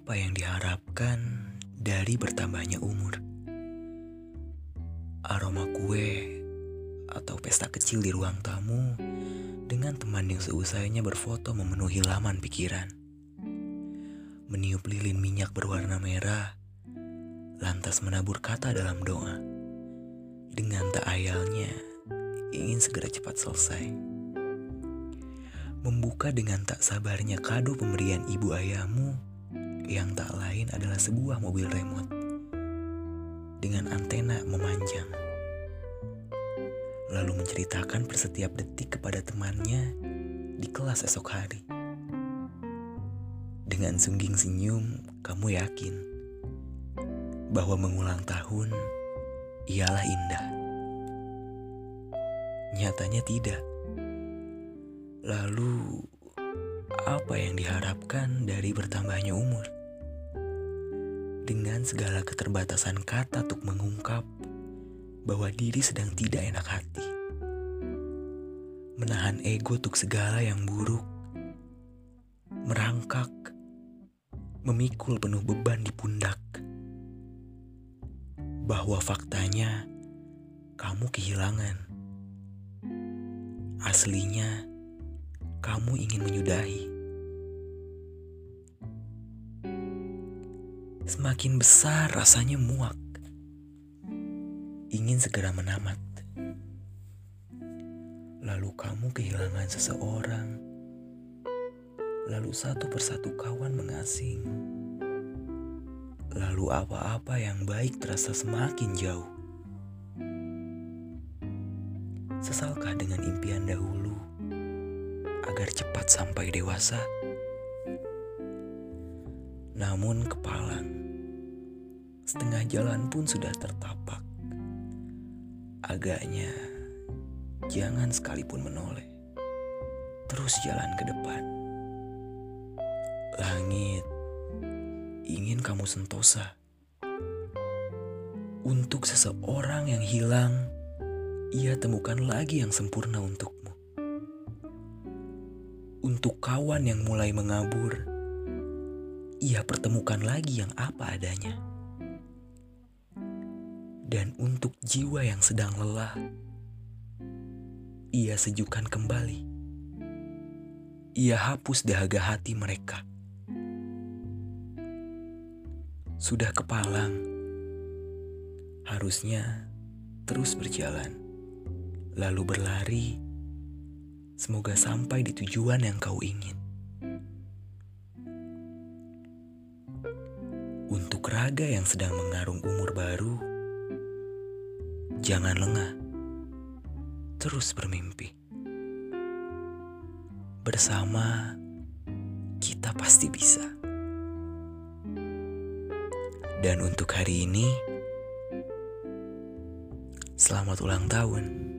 Apa yang diharapkan dari bertambahnya umur? Aroma kue atau pesta kecil di ruang tamu dengan teman yang seusainya berfoto memenuhi laman pikiran. Meniup lilin minyak berwarna merah, lantas menabur kata dalam doa. Dengan tak ayalnya, ingin segera cepat selesai. Membuka dengan tak sabarnya kado pemberian ibu ayahmu yang tak lain adalah sebuah mobil remote dengan antena memanjang. Lalu menceritakan per setiap detik kepada temannya di kelas esok hari. Dengan sungging senyum, kamu yakin bahwa mengulang tahun ialah indah. Nyatanya tidak. Lalu, apa yang diharapkan dari bertambahnya umur? Dengan segala keterbatasan kata untuk mengungkap bahwa diri sedang tidak enak hati. Menahan ego untuk segala yang buruk, merangkak, memikul penuh beban di pundak. Bahwa faktanya kamu kehilangan. Aslinya kamu ingin menyudahi. Semakin besar rasanya muak. Ingin segera menamat. Lalu kamu kehilangan seseorang. Lalu satu persatu kawan mengasing. Lalu apa-apa yang baik terasa semakin jauh. Sesalkah dengan impian dahulu agar cepat sampai dewasa? Namun kepalang Setengah jalan pun sudah tertapak. Agaknya jangan sekalipun menoleh. Terus jalan ke depan. Langit ingin kamu sentosa. Untuk seseorang yang hilang, ia temukan lagi yang sempurna untukmu. Untuk kawan yang mulai mengabur, ia pertemukan lagi yang apa adanya dan untuk jiwa yang sedang lelah, ia sejukkan kembali. Ia hapus dahaga hati mereka. Sudah kepalang, harusnya terus berjalan, lalu berlari. Semoga sampai di tujuan yang kau ingin. Untuk raga yang sedang mengarung umur baru, Jangan lengah, terus bermimpi. Bersama kita pasti bisa. Dan untuk hari ini, selamat ulang tahun.